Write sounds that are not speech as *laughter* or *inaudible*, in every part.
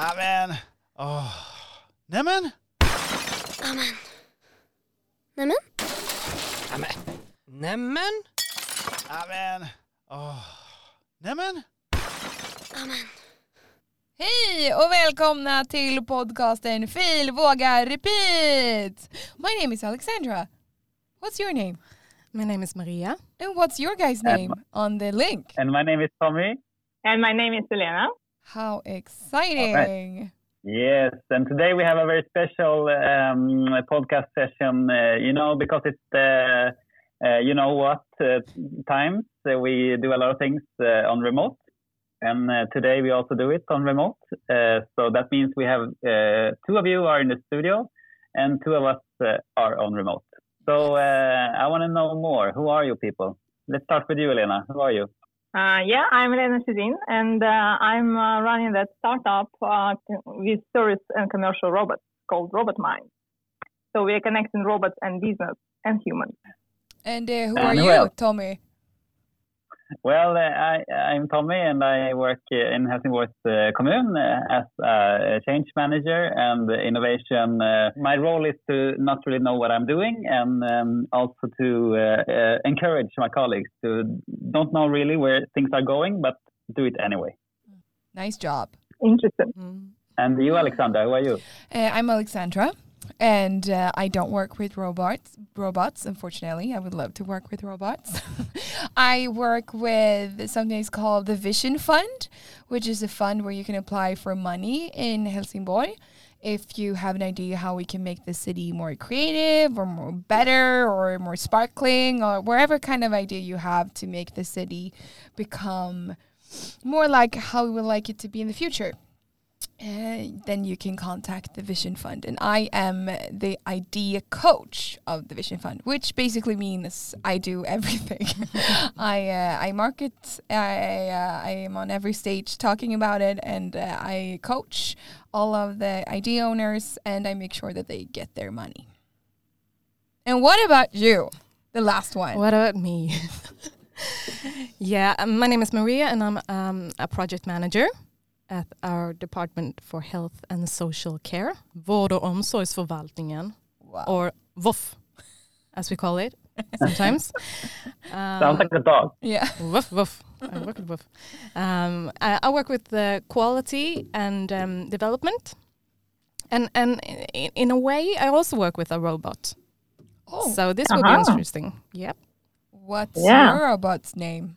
Amen. Oh. Nämen? Amen. Nämen? Nämen. Nämen? Amen. Oh. Nämen? Amen. Hej och välkomna till podcasten Fail vågar repeat! My name is Alexandra. What's your name? My name is Maria. And what's your guys' name on the link? And my name is Tommy. And my name is Elena. How exciting! Yes, and today we have a very special um, podcast session. Uh, you know, because it's the uh, you know what uh, times uh, we do a lot of things uh, on remote, and uh, today we also do it on remote. so that means we have two of you are in the studio, and two of us are on remote. So I want to know more. Who are you people? Let's start with you, Elena. Who are you? Uh, yeah, I'm Elena Shizin, and uh, I'm uh, running that startup uh, with service and commercial robots called Robot Mind. So we are connecting robots and business and humans. And uh, who are you, Tommy? Well, uh, I, I'm Tommy, and I work uh, in Helsingborg's uh, commune as a change manager and innovation. my role is to not really know what I'm doing, and um, also to encourage my colleagues to don't know really where things are going, but do it anyway. Nice job. Interesting. Mm. And you, Alexandra, who are you? I'm Alexandra and uh, I don't work with robots. Robots, unfortunately, I would love to work with robots. *laughs* I work with something called the Vision Fund, which is a fund where you can apply for money in Helsingborg if you have an idea how we can make the city more creative or more better or more sparkling or wherever kind of idea you have to make the city become more like how we would like it to be in the future. Uh, then you can contact the Vision Fund. And I am the idea coach of the Vision Fund, which basically means I do *laughs* everything. *laughs* I uh, I market. I uh, I am on every stage talking about it, and uh, I coach all of the idea owners, and I make sure that they get their money. And what about you, the last one? What about me? *laughs* yeah, um, my name is Maria, and I'm um, a project manager at our Department for Health and Social Care, Vård och omsorgsförvaltningen, wow. or VOF, as we call it sometimes. um, *laughs* Sounds like a dog. Yeah, woof woof. I work with woof. Um, I, I, work with the quality and um, development, and and in, in, a way, I also work with a robot. Oh, so this uh -huh. will be interesting. Yep. What's yeah. your robot's name?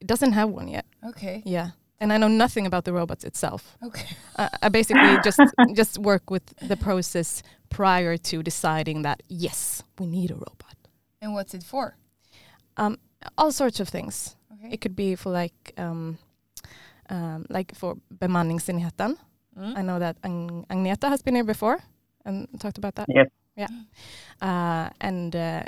It doesn't have one yet. Okay. Yeah and I know nothing about the robots itself. Okay. Uh, I basically *laughs* just just work with the process prior to deciding that yes, we need a robot. And what's it for? Um, all sorts of things. Okay. It could be for like um, um, like for bemanningsenheten. Mm. I know that Ang Agneta has been here before and talked about that. Yes. Yeah. Uh, and uh,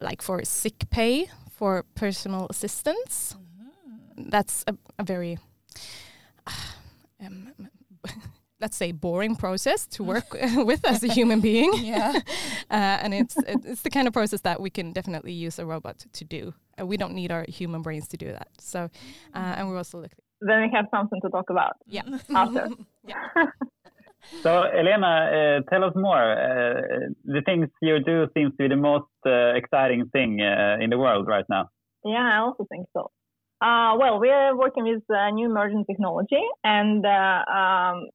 like for sick pay for personal assistance. Mm -hmm. That's a, a very *sighs* um, *laughs* let's say boring process to work *laughs* with as a human being. *laughs* Yeah, uh, and it's it's the kind of process that we can definitely use a robot to do. Uh, we don't need our human brains to do that. So, uh, and we're also looking. Then we have something to talk about. Yeah. After. yeah. So, Elena, uh, tell us more. Uh, the things you do seems to be the most uh, exciting thing in the world right now. Yeah, I also think so. Uh, well, we're working with uh, new emerging technology, and uh, um,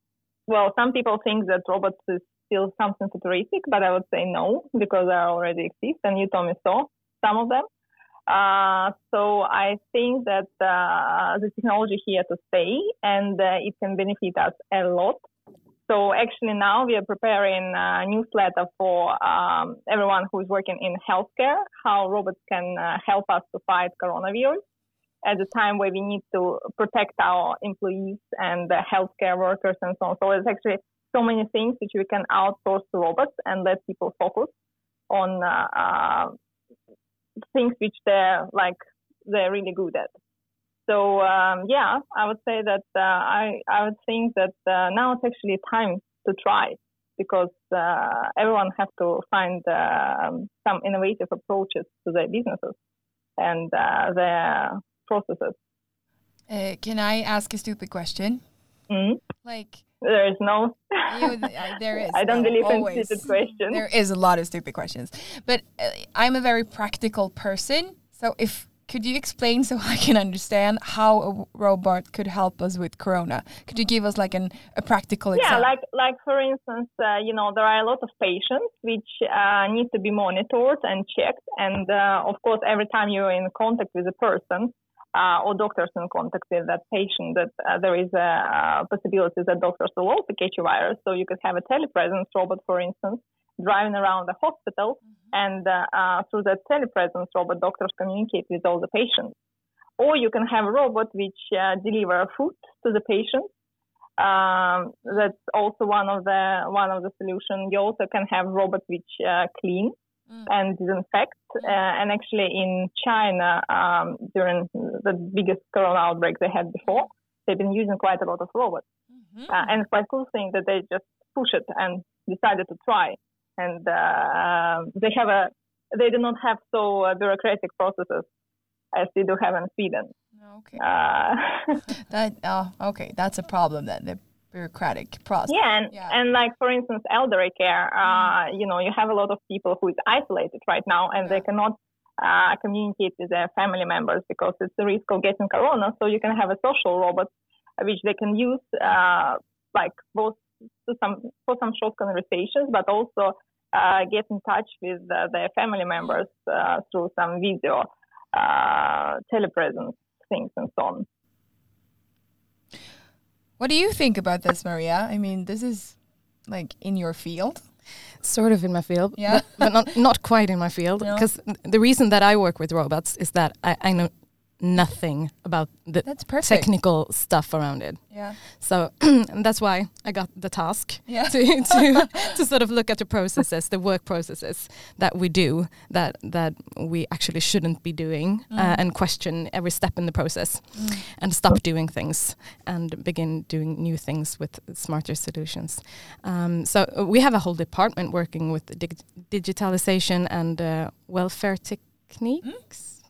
well, some people think that robots is still something futuristic, but I would say no because they already exist, and you, Tommy, saw some of them. Uh, so I think that uh, the technology here to stay, and uh, it can benefit us a lot. So actually, now we are preparing a newsletter for um, everyone who is working in healthcare, how robots can help us to fight coronavirus at a time where we need to protect our employees and the healthcare workers and so on. So there's actually so many things which we can outsource to robots and let people focus on uh, uh, things which they're like they're really good at. So um, yeah, I would say that uh, I I would think that uh, now it's actually time to try because uh, everyone has to find um, some innovative approaches to their businesses and uh, their processes. Uh, can I ask a stupid question? Mm. Like There is no. you, I, *laughs* there is. I don't no, believe in stupid questions. There is a lot of stupid questions, but uh, I'm a very practical person. So if could you explain so I can understand how a robot could help us with Corona? Could you give us like an a practical example? Yeah, like like for instance, uh, you know, there are a lot of patients which uh, need to be monitored and checked, and uh, of course, every time you're in contact with a person uh, or doctors in contact with that patient, that uh, there is a uh, possibility that doctors will also catch a virus. So you could have a telepresence robot, for instance, driving around the hospital, and uh, uh, through that telepresence robot, doctors communicate with all the patients. Or you can have a robot which uh, deliver food to the patient um, that's also one of the one of the solution. You also can have robots which uh, clean Mm. and disinfect. Uh, and actually, in China, um, during the biggest corona outbreak they had before, they've been using quite a lot of robots. Mhm. Uh, and it's quite cool thing that they just push it and decided to try. And uh, they have a they do not have so uh, bureaucratic processes as they do have in Sweden. okay. Uh, *laughs* That oh, okay. That's a problem then. The bureaucratic process. Yeah, and, Yeah. and like for instance, elderly care. Uh, You know, you have a lot of people who is isolated right now, and they cannot uh, communicate with their family members because it's the risk of getting corona. So you can have a social robot, uh, which they can use, uh, like both to some for some short conversations, but also uh, get in touch with uh, their family members uh, through some video, uh, telepresence things, and so on. What do you think about this, Maria? I mean, this is like in your field. Sort of in my field, Yeah. but, but not not quite in my field. No. Because the reason that I work with robots is that I, I know nothing about the That's perfect. technical stuff around it. Yeah. So and *clears throat* that's why I got the task Yeah. *laughs* to, to *laughs* to sort of look at the processes, the work processes that we do that that we actually shouldn't be doing, uh, and question every step in the process, and stop doing things and begin doing new things with smarter solutions. Um, so uh, we have a whole department working with dig- digitalization and uh, welfare techniques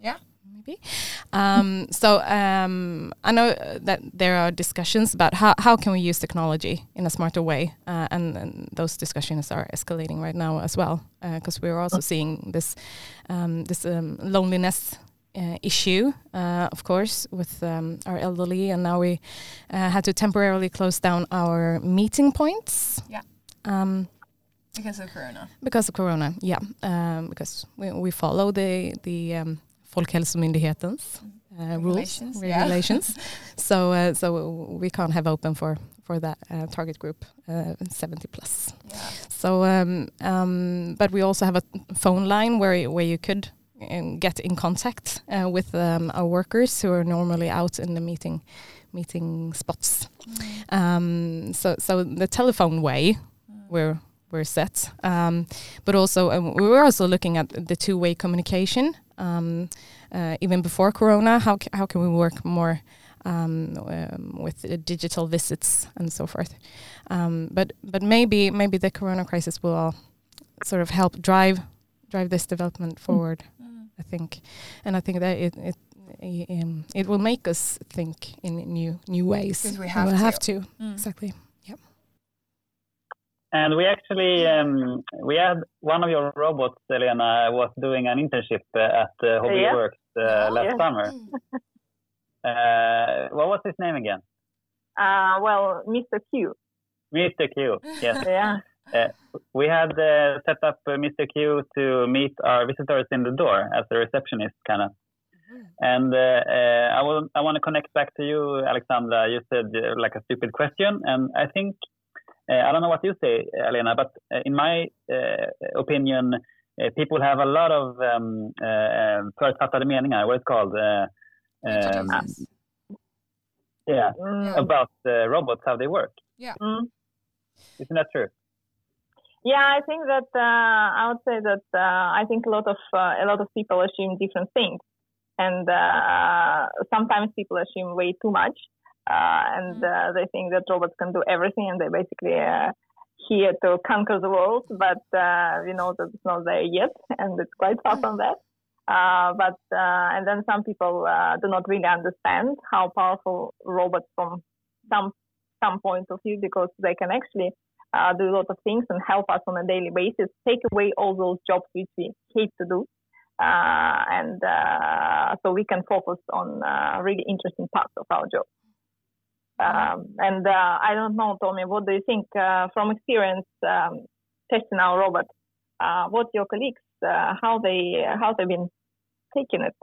Um, so um, I know uh, that there are discussions about how, how can we use technology in a smarter way, uh, and, and those discussions are escalating right now as well, because we're also seeing this um, this um, loneliness. Uh, issue, uh, of course, with um, our elderly, and now we uh, had to temporarily close down our meeting points. Yeah. Um, Because of Corona. because of corona, yeah. Um, because we, we follow the the um, Folkhälsomyndighetens uh, rules, Regulations, yeah. regulations. *laughs* so uh, so we can't have open for for that uh, target group, uh, 70 plus. Yeah. So, um, um, but we also have a phone line where where you could um, get in contact uh, with um, our workers who are normally out in the meeting meeting spots. Um, so so the telephone way we're we're set, um, but also um, we were also looking at the two way communication. Um, uh, even before Corona, how ca- how can we work more um, um, with uh, digital visits and so forth? Um, but but maybe maybe the Corona crisis will all sort of help drive drive this development forward. I think, and I think that it it um, it will make us think in new new ways. we have we'll to. have to Mm. exactly. And we actually um, we had one of your robots, Elena, was doing an internship uh, at uh, Hobby Yeah. Works uh, last Yeah. summer. *laughs* Uh, what was his name again? Uh, well, Mr. Q. Mr. Q. Yes, *laughs* Yeah. we had uh, set up uh, Mr. Q to meet our visitors in the door as a receptionist, kind of. And uh, uh, I will. I want to connect back to you, Alexandra. You said uh, like a stupid question, and I think uh, I don't know what you say, Elena, but uh, in my uh, opinion, uh, people have a lot of um, uh, um, förutfattade meningar. What it's called? Uh, um, Prejudices. yeah, Mm. about uh, robots, how they work. Mm. Isn't that true? Yeah, I think that uh, I would say that uh, I think a lot of uh, a lot of people assume different things, and uh, sometimes people assume way too much, and uh, they think that robots can do everything, and they're basically uh, here to conquer the world. But uh, we know that it's not there yet, and it's quite far from that. Uh, but uh, and then some people uh, do not really understand how powerful robots from some some point of view because they can actually uh, do a lot of things and help us on a daily basis, take away all those jobs which we hate to do. Uh, and uh, so we can focus on uh, really interesting parts of our job. Um, and uh, I don't know, Tommy, what do you think uh, from experience um, testing our robot? what your colleagues, how they how they've been taking it?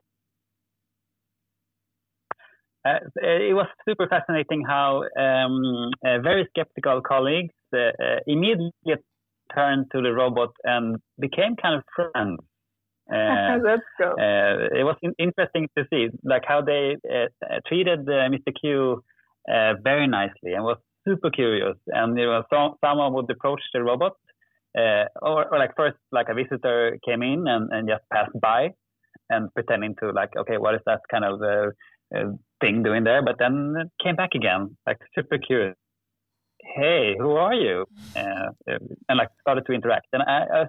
Uh, it was super fascinating how um, very skeptical colleagues uh, uh, immediately turned to the robot and became kind of friends. *laughs* Uh, That's cool. it was in- interesting to see like how they treated Mr. Q very nicely and was super curious. And you know, so, someone would approach the robot, or, or like first like a visitor came in and, and just passed by, and pretending to like, okay, what is that kind of uh, uh, thing doing there? But then came back again, like super curious. Hey, who are you? Uh, and like started to interact. And I, I,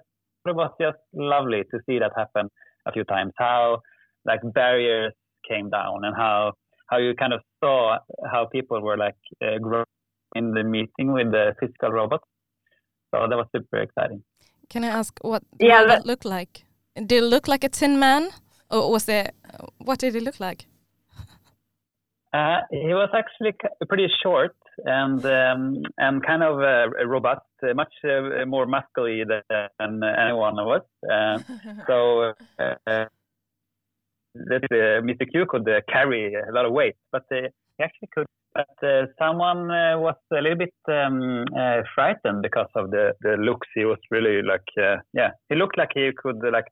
it was just lovely to see that happen a few times. How like barriers came down and how how you kind of saw how people were like uh, growing in the meeting with the physical robots. So that was super exciting. Can I ask what the yeah, robot looked like? Did it look like a tin man? Or was it, what did it look like? *laughs* Uh, he was actually pretty short and um, and kind of uh, robust, uh, much uh, more muscly than anyone of us. *laughs* Uh, so uh, that Mr. Q could carry a lot of weight, but he actually could. But someone was a little bit um, frightened because of the, the looks. He was really like, yeah, he looked like he could like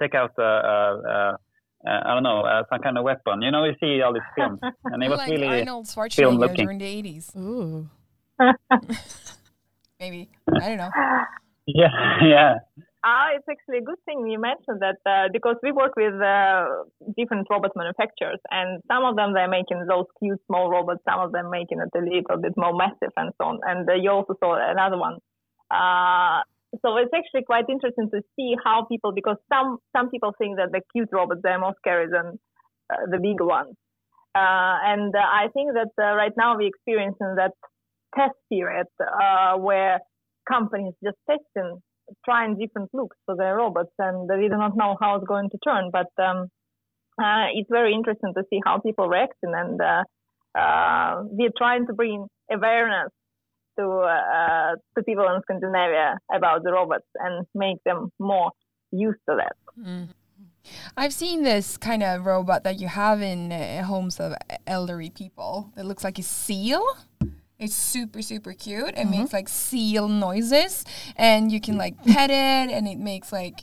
take out a, a, a uh, I don't know, uh, some kind of weapon. You know, you see all these films, *laughs* and it was like really Arnold Schwarzenegger during the eighties. Ooh. *laughs* Maybe I don't know. *laughs* Yeah, yeah. Ah, it's actually a good thing you mentioned that uh, because we work with uh, different robot manufacturers, and some of them they're making those cute small robots, some of them making it a little bit more massive and so on. And uh, you also saw another one. Uh, so it's actually quite interesting to see how people because some some people think that the cute robots are more scary than uh, the big ones. Uh, and i think that right now we're experiencing that test period where companies just testing trying different looks for their robots and they do not know how it's going to turn but um, uh, it's very interesting to see how people react, and we're trying to bring awareness to uh, to people in Scandinavia about the robots and make them more used to that. Mm. I've seen this kind of robot that you have in uh, homes of elderly people. It looks like a seal. It's super super cute. It mm-hmm. makes like seal noises, and you can like pet it, and it makes like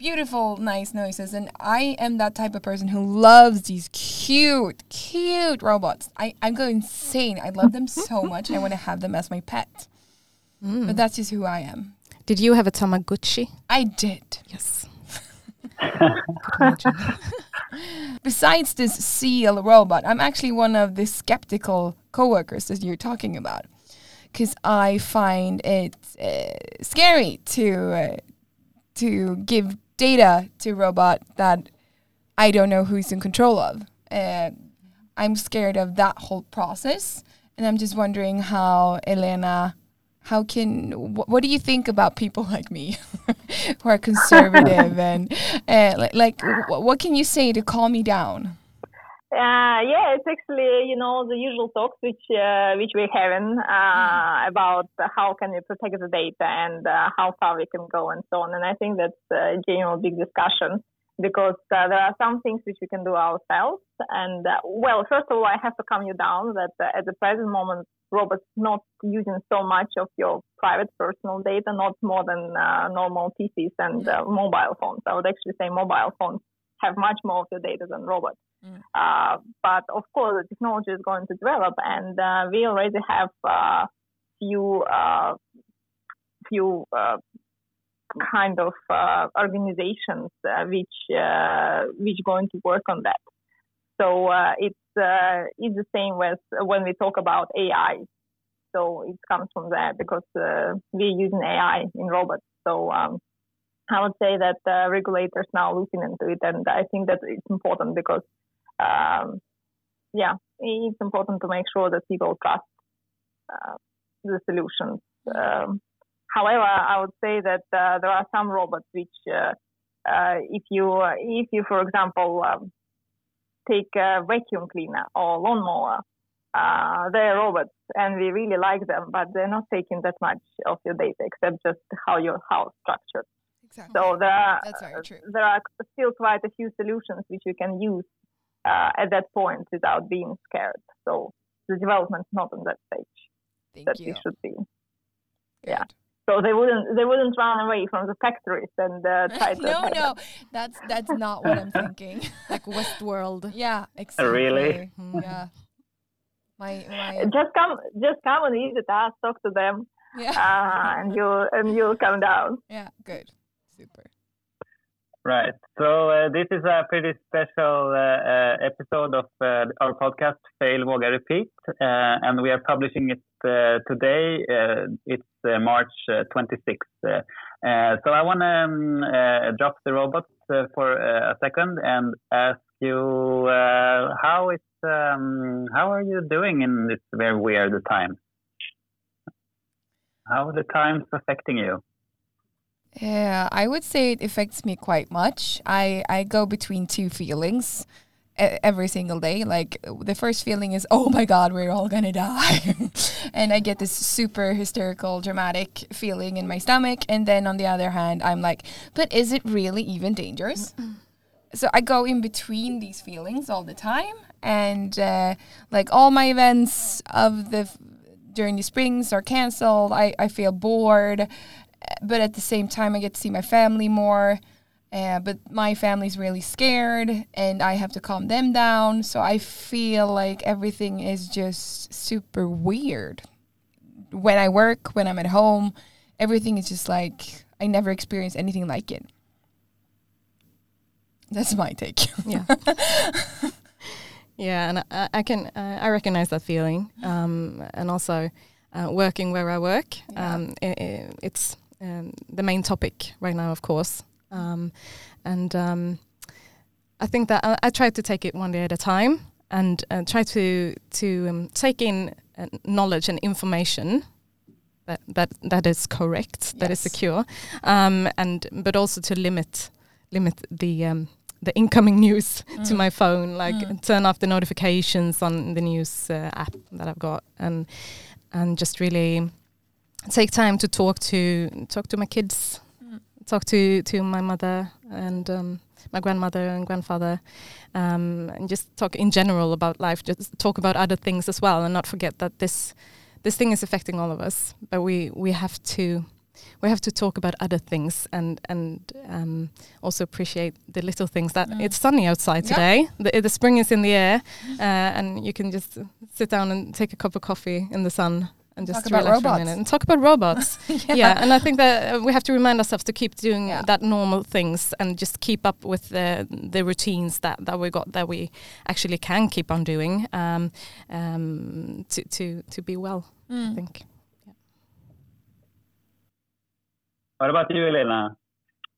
beautiful, nice noises. And I am that type of person who loves these cute, cute robots. I, I go insane. I love them so *laughs* much. I want to have them as my pet. Mm. But that's just who I am. Did you have a Tamagotchi? I did. Yes. *laughs* *laughs* Besides this seal robot, I'm actually one of the skeptical coworkers that you're talking about because I find it uh, scary to uh, to give data to robot that I don't know who's in control of. Uh, I'm scared of that whole process, and I'm just wondering how Elena, how can wh- what do you think about people like me, *laughs* who are conservative *laughs* and uh, like, like wh- what can you say to calm me down? Uh, yeah, it's actually you know the usual talks which uh, which we're having uh, mm. about how can we protect the data and uh, how far we can go and so on. And I think that's a general big discussion because uh, there are some things which we can do ourselves. And uh, well, first of all, I have to calm you down that at the present moment, robots not using so much of your private personal data, not more than normal PCs and mm. mobile phones. I would actually say mobile phones have much more of your data than robots. Mm. Uh, but of course, the technology is going to develop, and uh, we already have uh, few uh, few uh, kind of uh, organizations which which going to work on that. So it's it's the same with when we talk about AI. So it comes from there because we're using AI in robots. So um, I would say that uh, regulators now looking into it, and I think that it's important because um, yeah, it's important to make sure that people trust uh, the solutions. Um, however, I would say that uh, there are some robots which, uh, uh, if you if you, for example, um, take a vacuum cleaner or lawnmower, uh, they're robots and we really like them, but they're not taking that much of your data except just how your house structured. Exactly. So there are, That's very true. there are still quite a few solutions which you can use uh, at that point without being scared. So the development's not on that stage Thank that you. we should be. Good. yeah. So they wouldn't they wouldn't run away from the factories and uh, *laughs* try to no, attack *laughs* no, that's that's not what I'm thinking. *laughs* Like Westworld. yeah, exactly. Really? Mm. Yeah. My my Just come, just come and visit us, talk to them, yeah uh, and you and you'll come down. yeah good super. Right. So uh, this is a pretty special uh, uh, episode of uh, our podcast, Fail, Våga, Repeat, uh, and we are publishing it uh, today. Uh, it's uh, March uh, 26th. Uh, uh, so I want to um, uh, drop the robot uh, for uh, a second and ask you uh, how it's um, how are you doing in this very weird time? How are the times affecting you? Yeah, I would say it affects me quite much. I, I go between two feelings every single day. Like the first feeling is, oh my God, we're all gonna die. *laughs* and I get this super hysterical, dramatic feeling in my stomach. And then on the other hand, I'm like, but is it really even dangerous? so I go in between these feelings all the time. And uh, like all my events of the during the springs are canceled. I, I feel bored but at the same time, I get to see my family more. Uh, but my family's really scared, and I have to calm them down. So I feel like everything is just super weird. When I work, when I'm at home, everything is just like I never experienced anything like it. That's my take. Yeah. *laughs* yeah, and I, I can uh, I recognize that feeling, um, and also uh, working where I work. Yeah. Um, i i it's um, the main topic right now, of course, um, and um, I think that I, I try to take it one day at a time and uh, try to to um, take in uh, knowledge and information. That, that that is correct, that is secure, um, and but also to limit limit the um, the incoming *laughs* news to Mm. my phone, like Mm. turn off the notifications on the news uh, app that I've got, and and just really take time to talk to talk to my kids. Talk to to my mother and um, my grandmother and grandfather, um, and just talk in general about life. Just talk about other things as well, and not forget that this this thing is affecting all of us. But we we have to we have to talk about other things and and um, also appreciate the little things that Mm. it's sunny outside today. The, the spring is in the air, uh, and you can just sit down and take a cup of coffee in the sun and just Talk about relax for a robots. minute and talk about robots. *laughs* yeah. and I think that uh, we have to remind ourselves to keep doing Yeah. that normal things and just keep up with the the routines that that we got that we actually can keep on doing um, um, to to to be well. I Mm. think. What about you, Elena?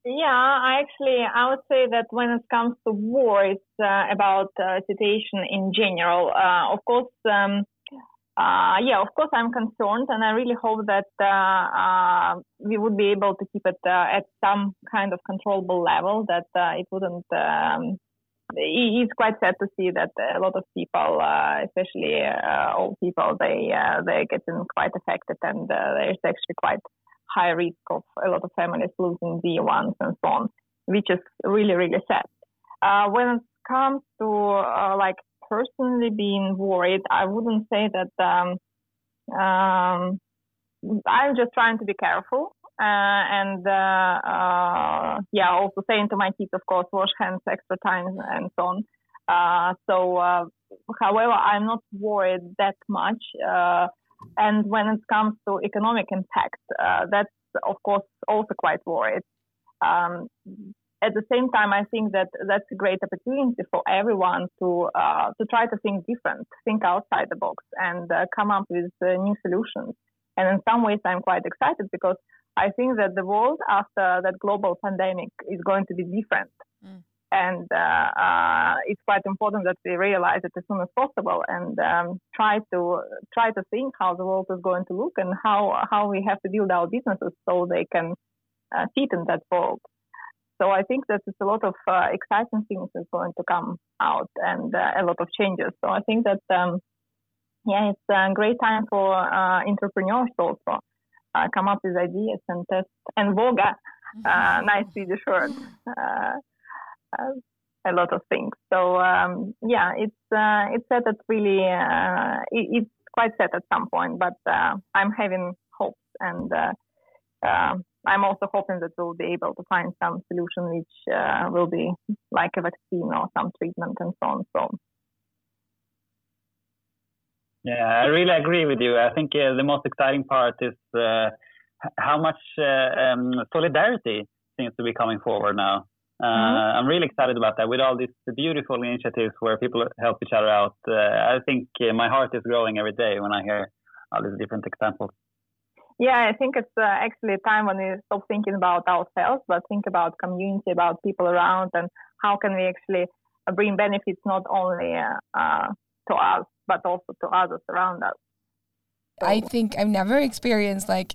Yeah, I actually I would say that when it comes to war, it's uh, about uh, situation in general. Uh, of course, um, uh, yeah, of course I'm concerned, and I really hope that uh, uh, we would be able to keep it uh, at some kind of controllable level. That uh, it wouldn't. Um, it's quite sad to see that a lot of people, uh, especially old people, they they're getting quite affected, and there's actually quite high risk of a lot of families losing dear ones and so on, which is really, really sad. When it comes to like personally being worried, I wouldn't say that. Um, um, I'm just trying to be careful. Uh, and uh, uh, yeah, also saying to my kids, of course, wash hands extra times and so on. Uh, so, uh, however, I'm not worried that much. Uh, and when it comes to economic impact, that's of course also quite worried. Um, at the same time, I think that that's a great opportunity for everyone to uh, to try to think different, think outside the box, and uh, come up with uh, new solutions. And in some ways, I'm quite excited because I think that the world after that global pandemic is going to be different. Mm. and uh, uh, it's quite important that we realize it as soon as possible and um, try to try to think how the world is going to look and how how we have to build our businesses so they can uh, fit in that world. So I think that it's a lot of uh, exciting things is going to come out and uh, a lot of changes. So I think that um, yeah, it's a great time for uh, entrepreneurs also come up with ideas and test and Våga. nice Swedish word uh, a lot of things. So um, yeah, it's uh, it's set at really uh, it, it's quite set at some point, but uh, I'm having hopes, and uh, uh, I'm also hoping that we'll be able to find some solution which will be like a vaccine or some treatment and so on. So. Yeah, I really agree with you. I think the most exciting part is how much um, solidarity seems to be coming forward now. Uh, mm-hmm. I'm really excited about that with all these beautiful initiatives where people help each other out. Uh, I think uh, my heart is growing every day when I hear all these different examples. Yeah, I think it's uh, actually a time when we stop thinking about ourselves, but think about community, about people around, and how can we actually bring benefits not only uh, to us but also to others around us. So. I think I've never experienced like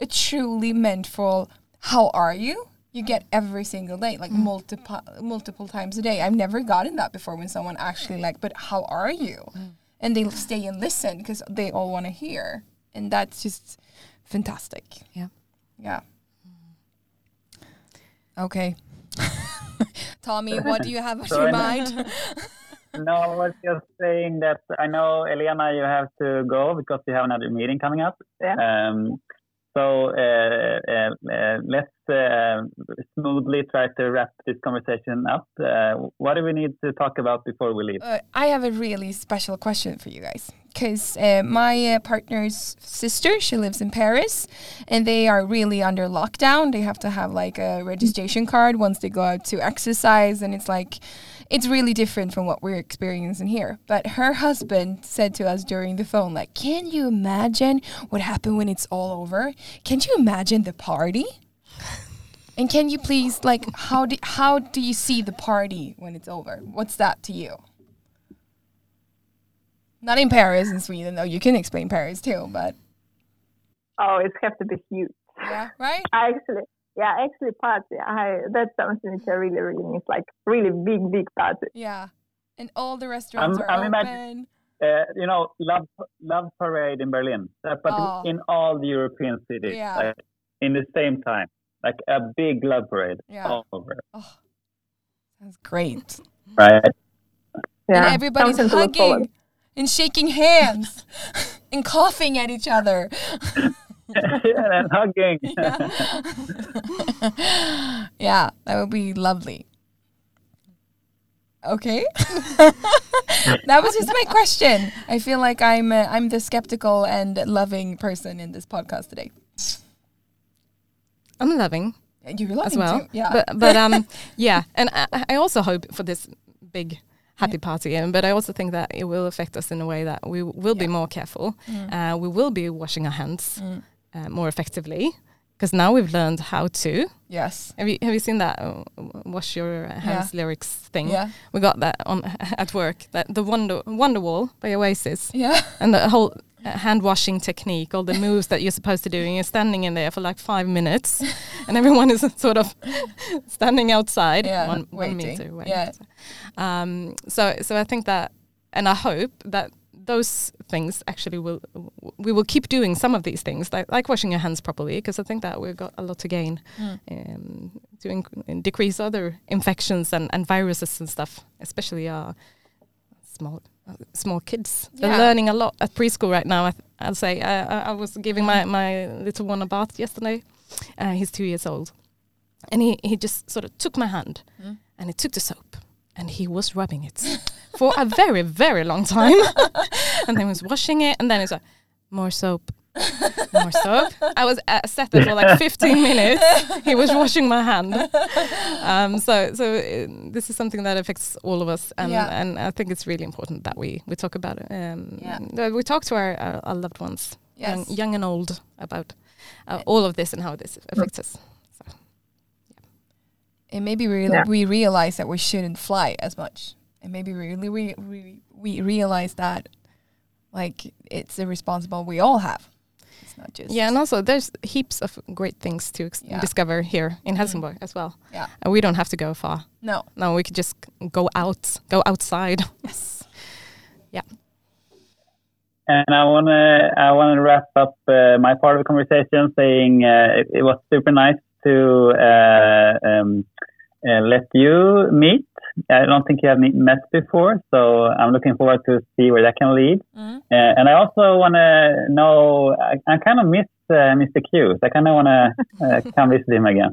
a truly meaningful "How are you?" you get every single day, like mm. multiple multiple times a day. I've never gotten that before when someone actually like, but how are you? Mm. And they stay and listen because they all want to hear, and that's just fantastic. Yeah, yeah. Okay, *laughs* Tommy, what do you have on your mind? *laughs* no, I was just saying that I know Elena, you have to go because you have another meeting coming up. Yeah. Um, so uh, uh, uh, let's smoothly try to wrap this conversation up. what do we need to talk about before we leave? I have a really special question for you guys because uh, my uh, partner's sister she lives in paris and they are really under lockdown they have to have like a registration card once they go out to exercise and it's like it's really different from what we're experiencing here. But her husband said to us during the phone, like, can you imagine what happened when it's all over? Can you imagine the party? and can you please, like, how do, how do you see the party when it's over? What's that to you? Not in Paris, in Sweden, though. You can explain Paris too, but. Oh, it's have to be huge. Yeah, right? I actually, yeah, actually party. I that's something which I really really miss, like really big big party. Yeah, and all the restaurants I'm, are I'm open. Uh, you know, love love parade in Berlin, uh, but oh. in all the European cities, yeah. like, in the same time, like a big love parade yeah. all over. Oh, sounds great. *laughs* Right. Yeah. And everybody's hugging and shaking hands *laughs* and coughing at each other. *laughs* *laughs* and hugging. *laughs* Yeah. *laughs* yeah, that would be lovely. Okay. that was just my question. I feel like I'm uh, I'm the skeptical and loving person in this podcast today. I'm loving. You're loving as well. Too. Yeah. But but um yeah, and I, I also hope for this big happy yeah. party in, but I also think that it will affect us in a way that we will yeah. be more careful. Mm. Uh, we will be washing our hands. Mm uh, more effectively because now we've learned how to. Yes. Have you have you seen that uh, wash your hands yeah. lyrics thing? Yeah. We got that on *laughs* at work. That the Wonder Wonderwall by Oasis. Yeah. And the whole uh, hand washing technique, all the moves that you're supposed to do, and you're standing in there for like five minutes, *laughs* and everyone is *laughs* sort of standing outside, yeah, one, one meter away. Yeah. Um, so so I think that, and I hope that those things actually will we will keep doing some of these things like, like washing your hands properly because I think that we've got a lot to gain mm. um, to inc- decrease other infections and, and viruses and stuff, especially our small uh, small kids. Yeah. They're learning a lot at preschool right now. I will say I, I, was giving my, my little one a bath yesterday. Uh, he's two years old, and he he just sort of took my hand mm. and he took the soap and he was rubbing it for a very, very long time. *laughs* and then he was washing it, and then he's like, more soap, more soap. I was uh, set there for like 15 minutes. He was washing my hand. Um, so, so uh, this is something that affects all of us, and yeah. and I think it's really important that we we talk about it. Um, yeah. We talk to our, our, our loved ones, yes. young, young, and old, about uh, all of this and how this affects us. And maybe we Yeah. we realize that we shouldn't fly as much, and maybe we really we, we, we realize that like it's a responsible we all have. It's not just Yeah, and also there's heaps of great things to ex- Yeah. discover here in Helsingborg as well. Yeah. And we don't have to go far. no No, we could just go out, go outside. yes *laughs* yeah And I want to I want to wrap up uh, my part of the conversation saying uh, it, it was super nice to uh, um, uh, let you meet. I don't think you have met before, so I'm looking forward to see where that can lead. Mhm. Uh, and I also want to know. I, I kind of miss uh, Mr. Q. So I kind of want to uh, *laughs* come visit him again.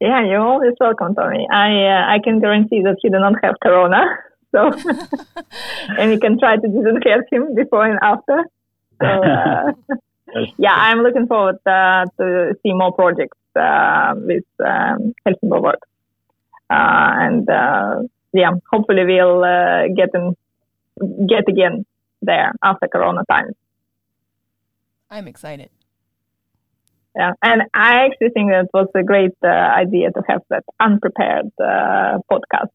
Yeah, you're always welcome, Tommy. I uh, I can guarantee that you do not have corona, *laughs* so *laughs* and you can try to disinfect him before and after. So uh, yeah, I'm looking forward uh, to see more projects with um, Helsingborg uh, and uh, yeah, hopefully we'll uh, get in, get again there after Corona times. I'm excited. Yeah, and I actually think that was a great uh, idea to have that unprepared uh, podcast.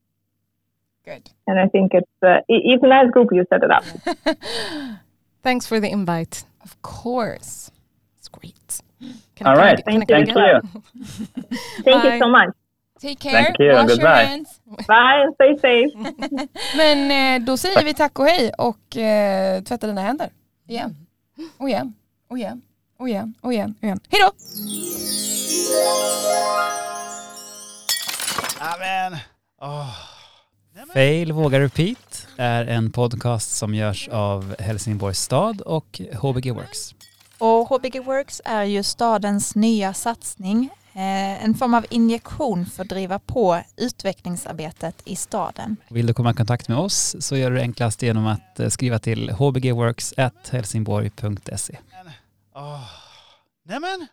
Good. And I think it's uh, it- it's a nice group you set it up. *laughs* Thanks for the invite. of course. It's great. Can All right, can thank can you. *laughs* Thank Bye. you so much. Take care. Thank you. Wash Goodbye. your hands. Bye stay safe. *laughs* Men eh, då säger vi tack och hej och eh, tvätta dina händer. Igen. Och igen. Och igen. Och igen. Och igen. Och igen. Hej då! Amen. Oh. Fail vågar repeat är en podcast som görs av Helsingborgs stad och HBG Works. Och HBG Works är ju stadens nya satsning, eh, en form av injektion för att driva på utvecklingsarbetet i staden. Vill du komma i kontakt med oss så gör du det enklast genom att eh, skriva till hbgworks.helsingborg.se. Oh. Nämen.